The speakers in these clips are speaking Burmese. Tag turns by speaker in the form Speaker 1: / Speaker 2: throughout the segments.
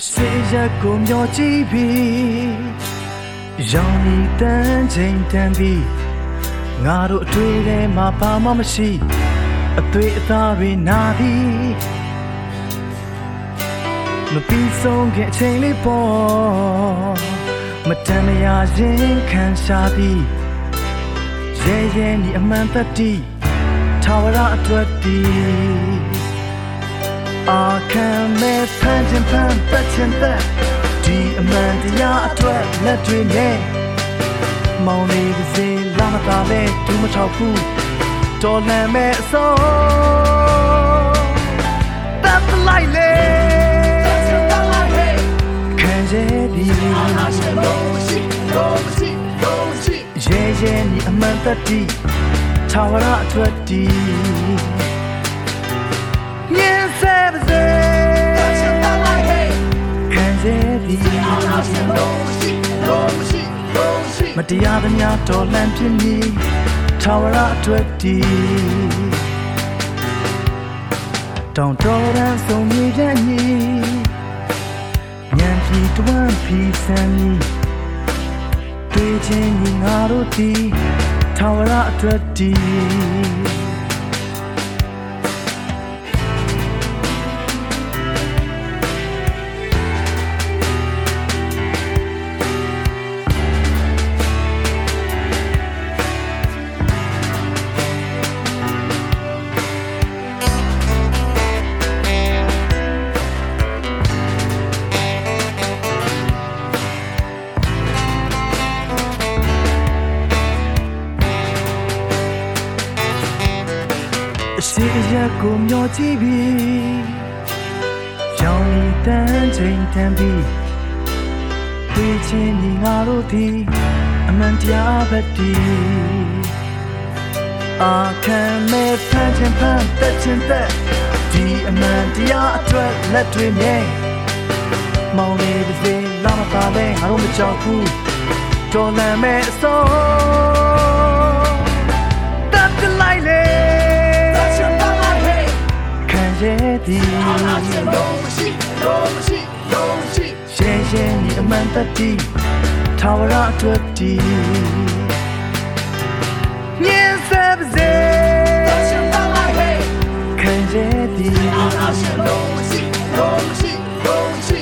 Speaker 1: အစေရကိုမျောကြည့်ပြီးရောင်နီတန်းချိန်တန်းပြီးငါတို့အတွေ့ထဲမှာဘာမှမရှိအသွေးအသားတွေနာပြီးမပြီးဆုံးခင်အချိန်လေးပေါ်မတန်မရာရင်ခံရှာပြီးရဲရဲနီအမှန်တတိထာဝရအတွက်တည် အာခံမဲ့ဖန်ချင်ဖန်ပတ်ချင်သက်ဒီအမှန်တရားအတွက်လက်တွေနဲ့မောင်လေးကစေးလာမသာလဲဒူးမထောက်ဘူးတော်လန်မဲ့အစောတပ်လိုက်လေခံရ သည်ရဲရဲနီအမှန်တတိထာဝရအတွက်တည် Yes, everything. Can they be? မတရားသမျှတော်လန့်ဖြစ်မည်ထာဝရအတွက်တည်တောင်တော်ရန်ဆုံးမြေတဲ့ညီညံပြီးတွမ်းပြီးဆမ်းမည်တွေ့ချင်းညီငါတို့တည်ထာဝရအတွက်တ ည်အရှိအရက်ကိုမျောကြည့်ပြီးရောင်ရီတန်းချိန်တန်းပြီးတွေ့ချင်းညီငါတို့သည်အမှန်တရားပဲတည်အာခံမဲ့ဖန်ချင်ဖန်တက်ချင်တက်ဒီအမှန်တရားအတွက်လက်တွေနဲ့မောင်လေးပါစေလာမပါလဲငါတို့မကြောက်ဘူးတော်လန်မဲ့အစော သည်ရှင်းရှင်းဒီအမှန်တတိထာဝရအတွက်တည်မြင်စပါစေခံရသည်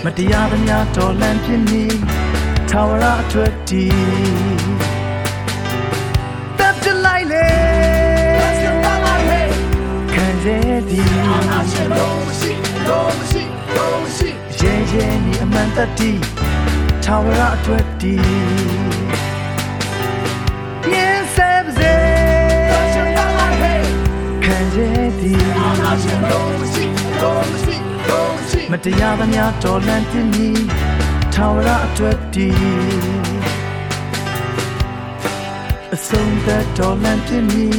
Speaker 1: မတရားသမျှတော်လန့်ဖြစ်မည်ထာဝရအတွက်တ ရဲရဲနီအမှန်တတိထာဝရအတွက်တည်မြင်စပါစေခံရသည်မတရားသမျှတော်လန့်တင်မည်ထာဝရအတွက်တည်အဆုံးသက်တော်လန့်တင်မည်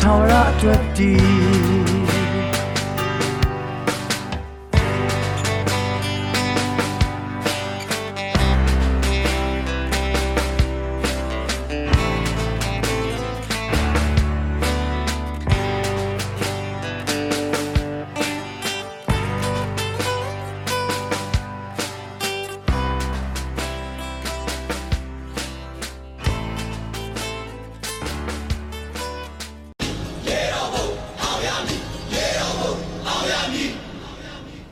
Speaker 1: ထာဝရအတွက်တည်